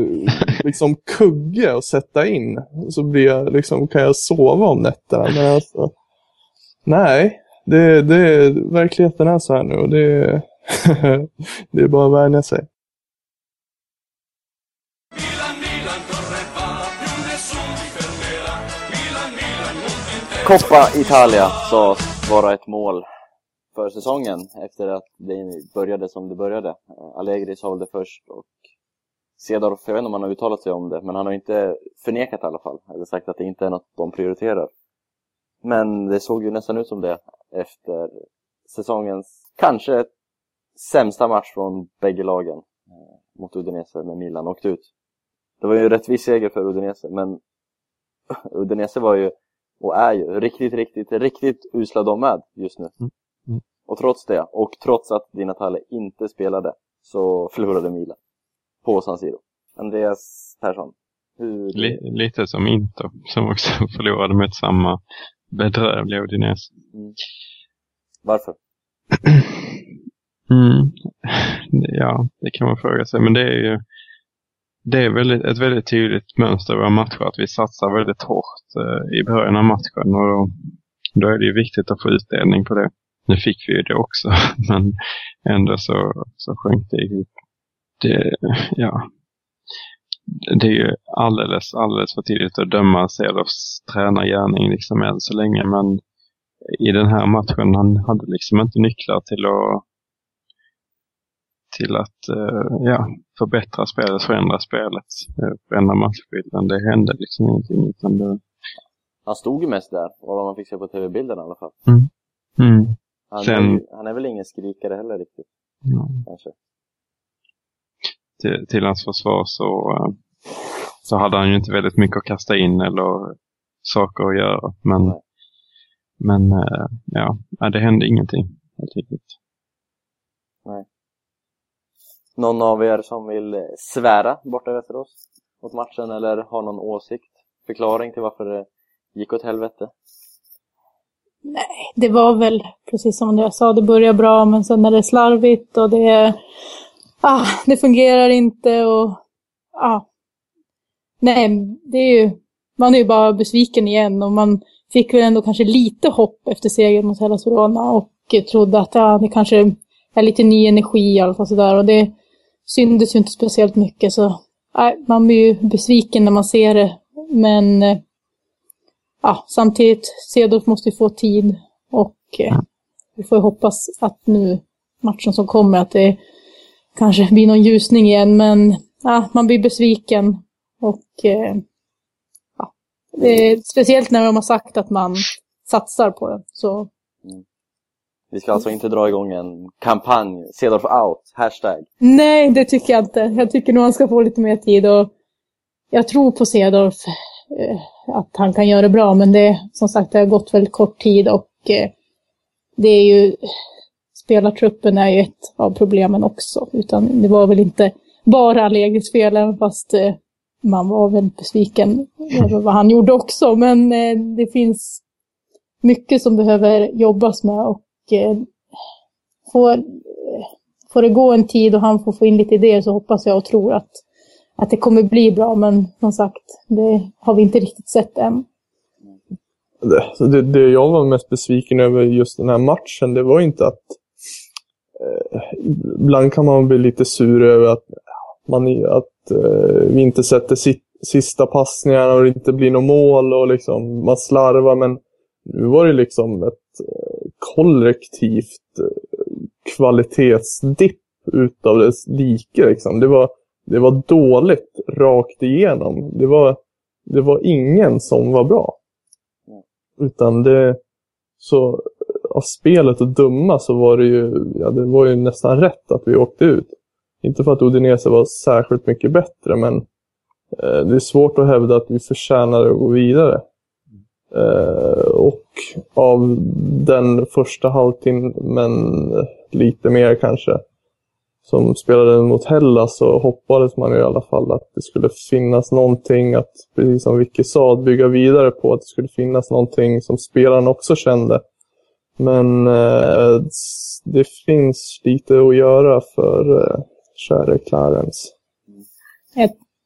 liksom kugge att sätta in så blir jag, liksom, kan jag sova om nätterna. Men alltså, nej, det, det, verkligheten är så här nu och det, det är bara att vänja sig. Coppa Italia sades vara ett mål för säsongen efter att det började som det började. Eh, Allegri sa väl det först och Cedorf, jag vet inte om han har uttalat sig om det, men han har inte förnekat i alla fall, eller sagt att det inte är något de prioriterar. Men det såg ju nästan ut som det efter säsongens kanske sämsta match från bägge lagen eh, mot Udinese när Milan åkte ut. Det var ju en rättvis seger för Udinese, men Udinese var ju och är ju riktigt, riktigt, riktigt usla de med just nu. Mm. Mm. Och trots det, och trots att Di Natale inte spelade, så förlorade Milan. På San Siro. Andreas Persson, hur... Li, lite som Inter, som också förlorade med samma bedrövliga Udinese. Varför? Mm. Ja, det kan man fråga sig. Men det är ju det är väldigt, ett väldigt tydligt mönster i våra matcher att vi satsar väldigt hårt eh, i början av matchen. Och då, då är det ju viktigt att få utdelning på det. Nu fick vi ju det också, men ändå så, så sjönk det ihop. Det, ja. det är ju alldeles, alldeles för tidigt att döma Selofs tränargärning liksom än så länge. Men i den här matchen, han hade liksom inte nycklar till att till att eh, ja, förbättra spelet, förändra spelet, eh, förändra matchbilden. Det hände liksom ingenting. Utan det, Han stod ju mest där, och vad man fick se på tv-bilden i alla fall. mm, Han, Sen- är, han är väl ingen skrikare heller riktigt, ja. kanske. till, till hans försvar så, eh, så hade han ju inte väldigt mycket att kasta in eller saker att göra. Men, Nej. men eh, ja, nej, det hände ingenting helt enkelt. Någon av er som vill svära borta i Västerås mot matchen eller har någon åsikt? Förklaring till varför det gick åt helvete? Nej, det var väl precis som jag sa, det börjar bra men sen är det slarvigt och det, ah, det fungerar inte och ah. Nej, det är ju, man är ju bara besviken igen och man fick väl ändå kanske lite hopp efter segern mot Hellas Verona och trodde att ja, det kanske är lite ny energi i alla fall sådär och det syntes ju inte speciellt mycket så nej, man blir ju besviken när man ser det. Men eh, ja, samtidigt, Cedorf måste ju få tid och eh, vi får ju hoppas att nu matchen som kommer att det kanske blir någon ljusning igen. Men ja, man blir besviken och eh, ja, speciellt när de har sagt att man satsar på det så vi ska alltså inte dra igång en kampanj, Cedorf out, hashtag. nej det tycker jag inte. Jag tycker nog han ska få lite mer tid och jag tror på Cedorf eh, att han kan göra det bra men det som sagt det har gått väldigt kort tid och eh, det är ju spelartruppen är ju ett av problemen också utan det var väl inte bara Allegris fel även fast eh, man var väl besviken över vad han gjorde också men det finns mycket som behöver jobbas med och eh, får, får det gå en tid och han får få in lite idéer så hoppas jag och tror att, att det kommer bli bra men som sagt det har vi inte riktigt sett än. Det, det, det jag var mest besviken över just den här matchen, det var inte att... Eh, ibland kan man bli lite sur över att, man, att eh, vi inte sätter sitt, sista passningarna och det inte blir något mål och liksom man slarvar. Men nu var det liksom ett kollektivt eh, kvalitetsdipp utav dess like. Liksom. Det, var, det var dåligt rakt igenom. Det var, det var ingen som var bra. Utan det, så av spelet att döma så var det ju, ja det var ju nästan rätt att vi åkte ut. Inte för att Udinese var särskilt mycket bättre men eh, det är svårt att hävda att vi förtjänade att gå vidare. Eh, och av den första halvtimmen, lite mer kanske, som spelade mot Hellas så hoppades man i alla fall att det skulle finnas någonting att, precis som Vicky sa, att bygga vidare på. Att det skulle finnas någonting som spelarna också kände. Men eh, det finns lite att göra för eh, käre Clarence.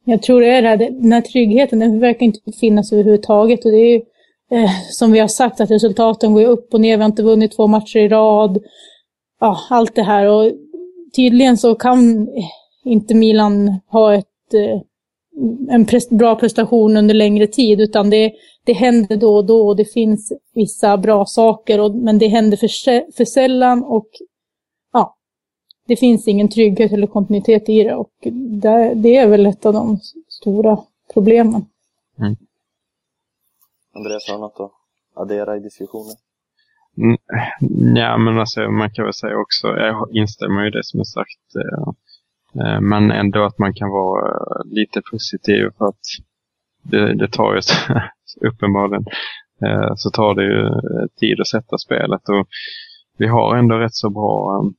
Jag tror det är det här, den här tryggheten, den verkar inte finnas överhuvudtaget. Och det är ju, eh, som vi har sagt, att resultaten går upp och ner. Vi har inte vunnit två matcher i rad. Ja, allt det här. Och tydligen så kan inte Milan ha ett, eh, en pres- bra prestation under längre tid, utan det, det händer då och då och det finns vissa bra saker, och, men det händer för, för sällan och ja, det finns ingen trygghet eller kontinuitet i det och det, det är väl ett av de stora problemen. Mm. Andreas har något att addera i diskussionen? Mm, Ja, men alltså man kan väl säga också, jag instämmer i det som är sagt. eh, eh Men ändå att man kan vara eh, lite positiv för att det, det tar ju uppenbarligen eh, så tar det ju eh, tid att sätta spelet och vi har ändå rätt så bra eh,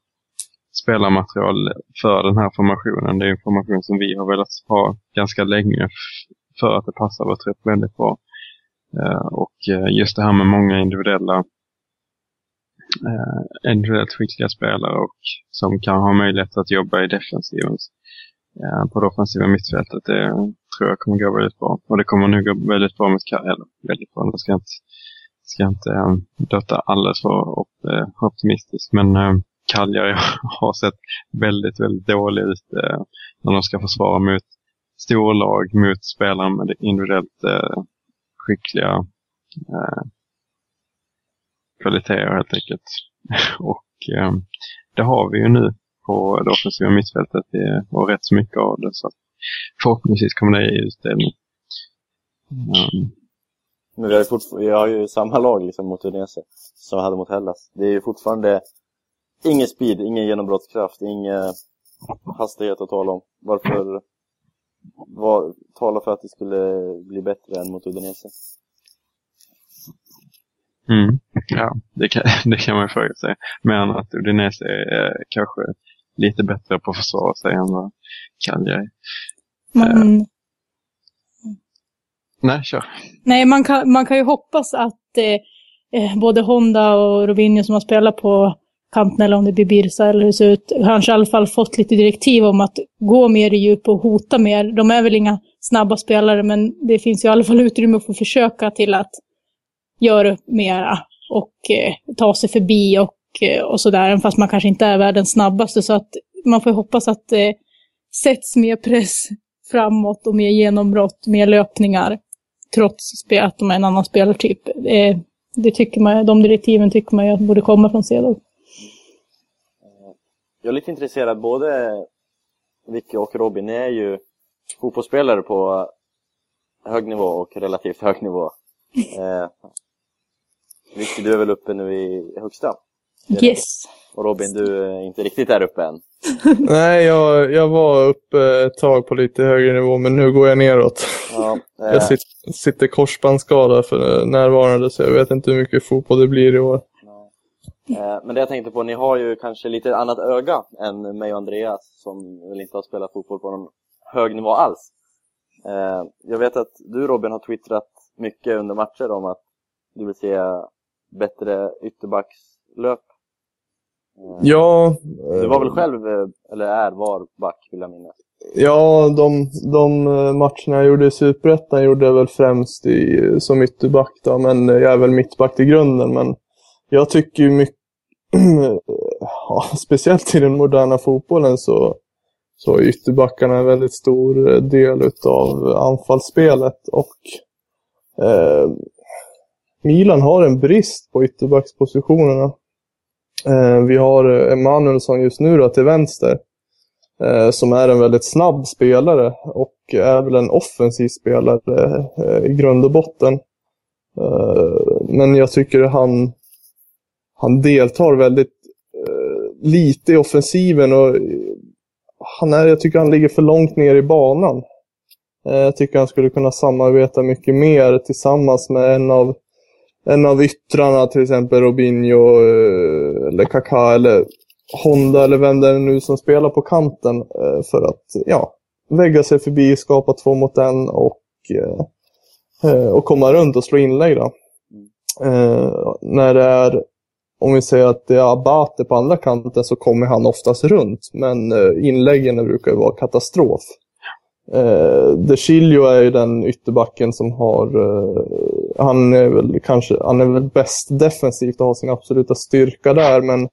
spelarmaterial för den här formationen. Det är en formation som vi har velat ha ganska länge för att det passar vår trupp väldigt bra. Eh, och eh, just det här med många individuella eh, individuellt skickliga spelare och som kan ha möjlighet att jobba i defensiven eh, på det offensiva mittfältet. Det tror jag kommer gå väldigt bra. Och det kommer nog gå väldigt bra med Ka- eller väldigt bra, jag ska inte, ska inte eh, låta alldeles för op- eh, optimistisk. Men eh, har sett väldigt, väldigt dålig ut eh, när de ska försvara mot storlag, mot spelare med individuellt skickliga eh, kvaliteter helt enkelt. och eh, det har vi ju nu på det offensiva mittfältet och rätt så mycket av det. Så att förhoppningsvis kommer det i utdelning. Ehm. Men vi har ju, vi har ju samma lag liksom mot Udinese som vi hade mot Hellas. Det är ju fortfarande ingen speed, ingen genombrottskraft, ingen hastighet att tala om. Varför vad, tala för att det skulle bli bättre än mot Udinese? Mm. Ja, det kan, det kan man ju fråga sig. Men att Udinese är eh, kanske lite bättre på att försvara sig än vad Cagliari. Man, Nej, kör. Nej, man kan, man kan ju hoppas att eh, eh, både Honda och Robinho som har spelat på kanten, eller om det blir Birsa eller hur det ser ut, kanske i alla fall fått lite direktiv om att gå mer i djup och hota mer. De är väl inga snabba spelare, men det finns ju i alla fall utrymme för att försöka till att göra mera och eh, ta sig förbi och, eh, och sådär, även fast man kanske inte är världens snabbaste. Så att man får hoppas att det eh, sätts mer press framåt och mer genombrott, mer löpningar trots att de är en annan spelartyp. Eh, det tycker man, de direktiven tycker man ju borde komma från Cedal. Jag är lite intresserad, både Vicky och Robin, ni är ju fotbollsspelare på hög nivå och relativt hög nivå. Eh, Vicky, du är väl uppe nu i högsta? Yes. Och Robin, du är inte riktigt där uppe än. Nej, jag, jag var uppe ett tag på lite högre nivå, men nu går jag neråt. Ja, eh, Jag sit, sitter korsbandsskadad för närvarande, så jag vet inte hur mycket fotboll det blir i år. Eh, Men det jag tänkte på, ni har ju kanske lite annat öga än mig och Andreas som väl inte har spelat fotboll på någon hög nivå alls. Eh, Jag vet att du Robin har twittrat mycket under matcher om att du vill se bättre ytterbackslöp. Eh, Ja, Du var väl själv, eller är, var back vill jag minnas. Ja, de, de matcherna jag gjorde i Superettan gjorde jag väl främst i, som ytterback då, men jag är väl mittback i grunden. Men jag tycker mycket, ja, speciellt i den moderna fotbollen så, så är ytterbackarna en väldigt stor del utav anfallsspelet. Och eh, Milan har en brist på ytterbackspositionerna. Eh, vi har Emanuelsson just nu då till vänster eh, som är en väldigt snabb spelare och är väl en offensiv spelare eh, i grund och botten. Eh, men jag tycker han, han deltar väldigt eh, lite i offensiven och eh, han är, jag tycker han ligger för långt ner i banan. Eh, jag tycker han skulle kunna samarbeta mycket mer tillsammans med en av en av yttrarna, till exempel Robinho eh, eller Kaká eller Honda eller vem det är nu som spelar på kanten eh, för att ja, lägga sig förbi, skapa två mot en och, eh, eh, och komma runt och slå inlägg. Då. Eh, när det är, om vi säger att det är Abate på andra kanten så kommer han oftast runt, men eh, inläggen brukar ju vara katastrof. Eh, De Chilio är ju den ytterbacken som har, eh, han är väl kanske, han är väl bäst defensivt och har sin absoluta styrka där, men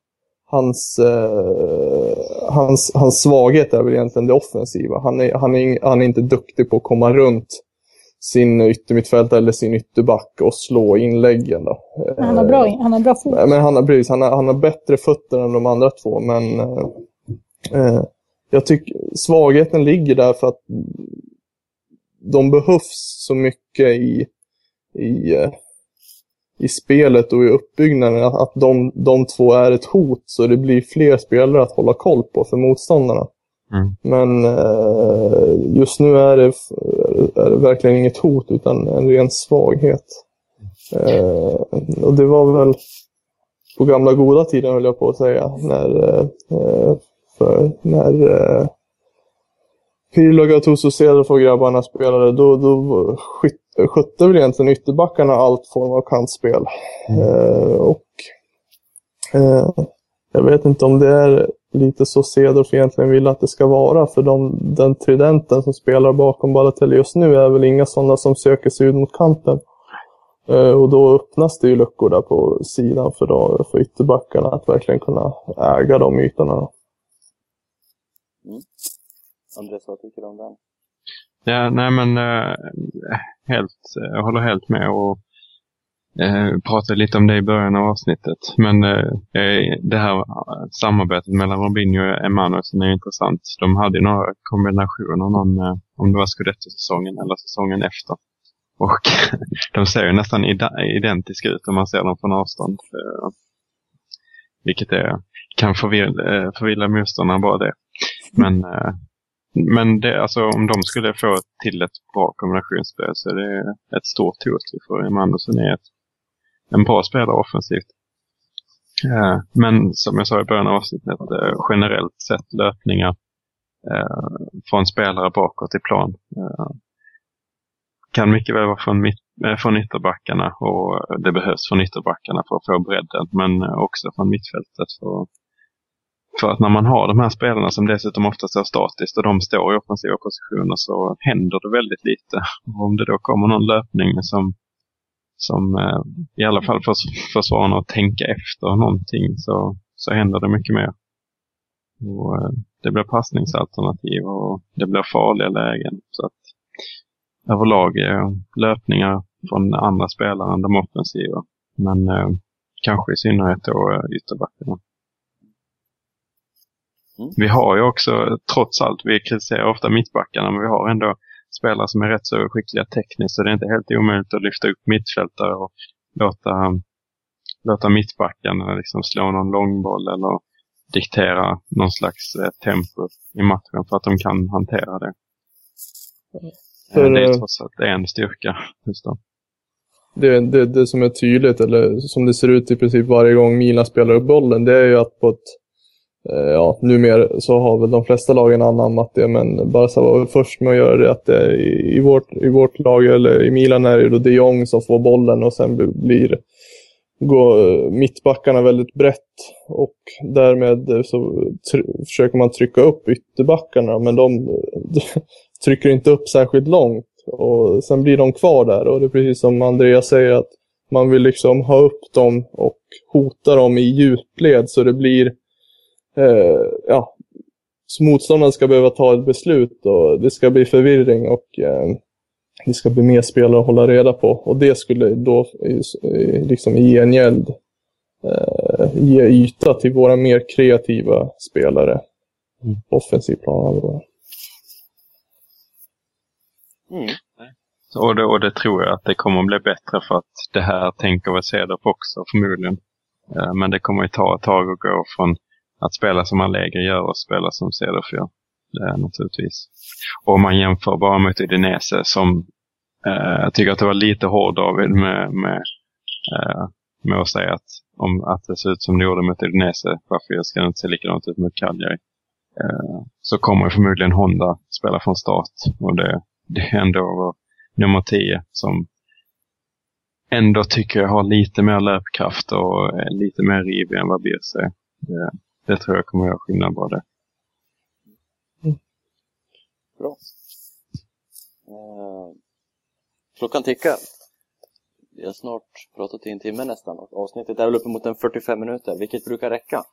hans, eh, hans, hans svaghet är väl egentligen det offensiva. Han är, han, är, han är inte duktig på att komma runt sin yttermittfältare eller sin ytterback och slå inläggen. Då. Men Han har bra, han har bra fot. Men han har, precis, han, har, han har bättre fötter än de andra två, men eh, eh, jag tycker svagheten ligger där för att de behövs så mycket i, i, eh, i spelet och i uppbyggnaden. Att, att de, de två är ett hot så det blir fler spelare att hålla koll på för motståndarna. Mm. Men eh, just nu är det, är det verkligen inget hot utan en ren svaghet. Eh, och det var väl på gamla goda tiden höll jag på att säga. När, eh, för när eh, Pirlo, Gattuso, Cedric och grabbarna spelade, då, då skyt- skötte väl egentligen ytterbackarna allt form av kantspel. Eh, och eh, jag vet inte om det är lite så Cedorf egentligen vill att det ska vara. För de, den tridenten som spelar bakom Balotelli just nu är väl inga sådana som söker sig ut mot kanten. Eh, och då öppnas det ju luckor där på sidan för, då, för ytterbackarna att verkligen kunna äga de ytorna. Andres, vad tycker du om den? Ja, nej men eh, helt, jag håller helt med och eh, pratade lite om det i början av avsnittet. Men eh, eh det här samarbetet mellan Robinho och Emanuelsson är intressant. De hade ju några kombinationer, någon, eh, om det var Scudetto-säsongen eller säsongen efter. Och de ser ju nästan identiska ut om man ser dem från avstånd. Eh, vilket är, kan förvilla, eh, förvilla motståndarna bara det. Men eh, men det, alltså, om de skulle få till ett bra kombinationsspel så är det ett stort hot för Emanuelsson är ett en bra spelare offensivt. Eh, men som jag sa i början av avsnittet, eh, generellt sett löpningar eh, från spelare bakåt i plan. Kan mycket väl vara från, mitt, från ytterbackarna och det behövs från ytterbackarna för att få bredden, men också från mittfältet. För, för att när man har de här spelarna som dessutom oftast är statiskt och de står i offensiva positioner så händer det väldigt lite. Och om det då kommer någon löpning som, som eh, i alla fall får försvararna att tänka efter någonting så, så händer det mycket mer. Och, eh, det blir passningsalternativ och det blir farliga lägen. Så att överlag är löpningar från andra spelare än de offensiva. Men eh, kanske i synnerhet då eh, ytterbackarna. Mm. Vi har ju också, trots allt, vi kritiserar ofta mittbackarna, men vi har ändå spelare som är rätt så skickliga tekniskt, så det är inte helt omöjligt att lyfta upp mittfältare och låta, låta mittbackarna liksom slå någon långboll eller diktera någon slags eh, tempo i matchen för att de kan hantera det. För, Eh, det är trots allt en styrka. Just då. Det, det, det som är tydligt, eller som det ser ut i princip varje gång Milan spelar upp bollen, det är ju att på ett Eh, ja, numera så har väl de flesta lagen anammat det, men Barca var väl först med att göra det. Att det i, vårt, I vårt lag, eller i Milan, är det då de Jong som får bollen och sen blir går eh, mittbackarna väldigt brett och därmed eh, så tr- försöker man trycka upp ytterbackarna men de trycker inte upp särskilt långt och sen blir de kvar där och det är precis som Andreas säger att man vill liksom ha upp dem och hota dem i djupled så det blir eh, ja, så motståndaren ska behöva ta ett beslut och det ska bli förvirring och eh, det ska bli mer spelare att hålla reda på. Och det skulle då eh, liksom i gengäld eh, ge yta till våra mer kreativa spelare. Mm. Offensiv plan. Mm. Och det, och det tror jag att det kommer att bli bättre för att det här tänker väl Cedorf också förmodligen. Eh, Men det kommer ju ta ett tag att gå från att spela som Allegri gör och spela som Cederfjord. gör. Det är naturligtvis. Och om man jämför bara mot Udinese som eh, jag tycker att det var lite hård David med, med, eh, med att säga att, om, att det ser ut som det gjorde mot Udinese, varför ska det inte se likadant ut mot Cagliari? Eh, så kommer förmodligen Honda spela från start och det, det är ändå vår nummer 10 som ändå tycker jag har lite mer löpkraft och är lite mer rivig än vad Birse är. Eh, det, det tror jag kommer att göra skillnad både. Bra. Eh, klockan tickar. Vi har snart pratat i en timme nästan och avsnittet är väl uppemot en 45 minuter, vilket brukar räcka.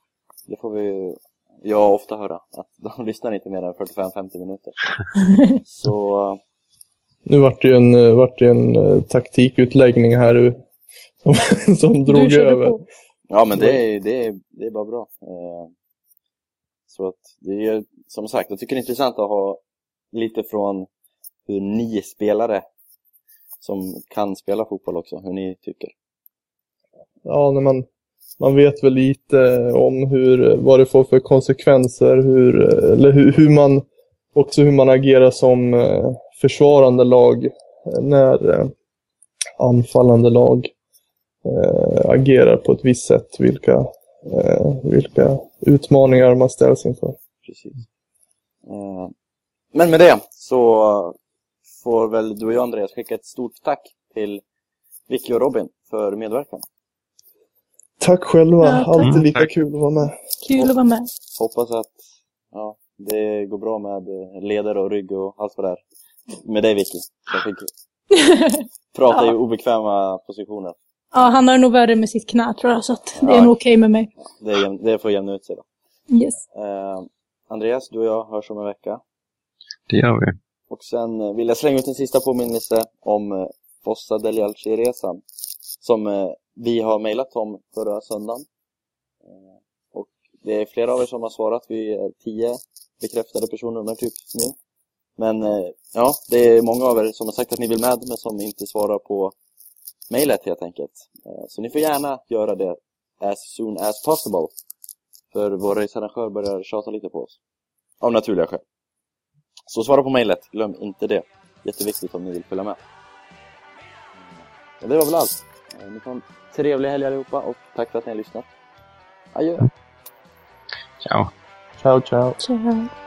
Det får vi jag ofta höra, att de lyssnar inte mer än 45-50 minuter. Så eh, Nu vart det ju en, eh, vart det en eh, taktikutläggning här nu, som, som drog över. på. Ja, men det är, det är, det är bara bra. Eh, Så att det är som sagt, jag tycker det är intressant att ha lite från hur ni spelare som kan spela fotboll också, hur ni tycker. ja, när man, man vet väl lite om hur, vad det får för konsekvenser, hur, eller hur, hur man, också hur man agerar som eh, försvarande lag eh, när anfallande lag eh, agerar på ett visst sätt, vilka, eh, vilka utmaningar man ställs inför. Precis. Eh, Men med det så får väl du och jag Andreas skicka ett stort tack till Vicky och Robin för medverkan. Tack själva, Ja, tack. alltid Mm, lika tack. kul att vara med. Kul att vara med. Hoppas att ja, det går bra med ledare och rygg och allt vad det är. Med dig Vicky. Jag fick prata i Ja. obekväma positioner. Ja, han har nog värre med sitt knä tror jag, så att det är Ja. nog okej med mig. Det, är, det får jämna ut sig då. Yes. Eh, Andreas, du och jag hörs om en vecka. Det gör vi. Och sen eh, vill jag slänga ut en sista påminnelse om eh, Fossa del Jalci-resan. Som eh, vi har mejlat om förra söndagen. Och det är flera av er som har svarat. Vi är tio bekräftade personnummer typ nu. Men ja, det är många av er som har sagt att ni vill med men som inte svarar på mejlet helt enkelt. Eh, så ni får gärna göra det as soon as possible. För vår racearrangör börjar tjata lite på oss. Av naturliga skäl. Så svara på mejlet, glöm inte det. Jätteviktigt om ni vill följa med. Och det var väl allt. Eh, Ni får en trevlig helg allihopa och tack för att ni har lyssnat. Adjö! Ciao. Ciao, ciao. Ciao.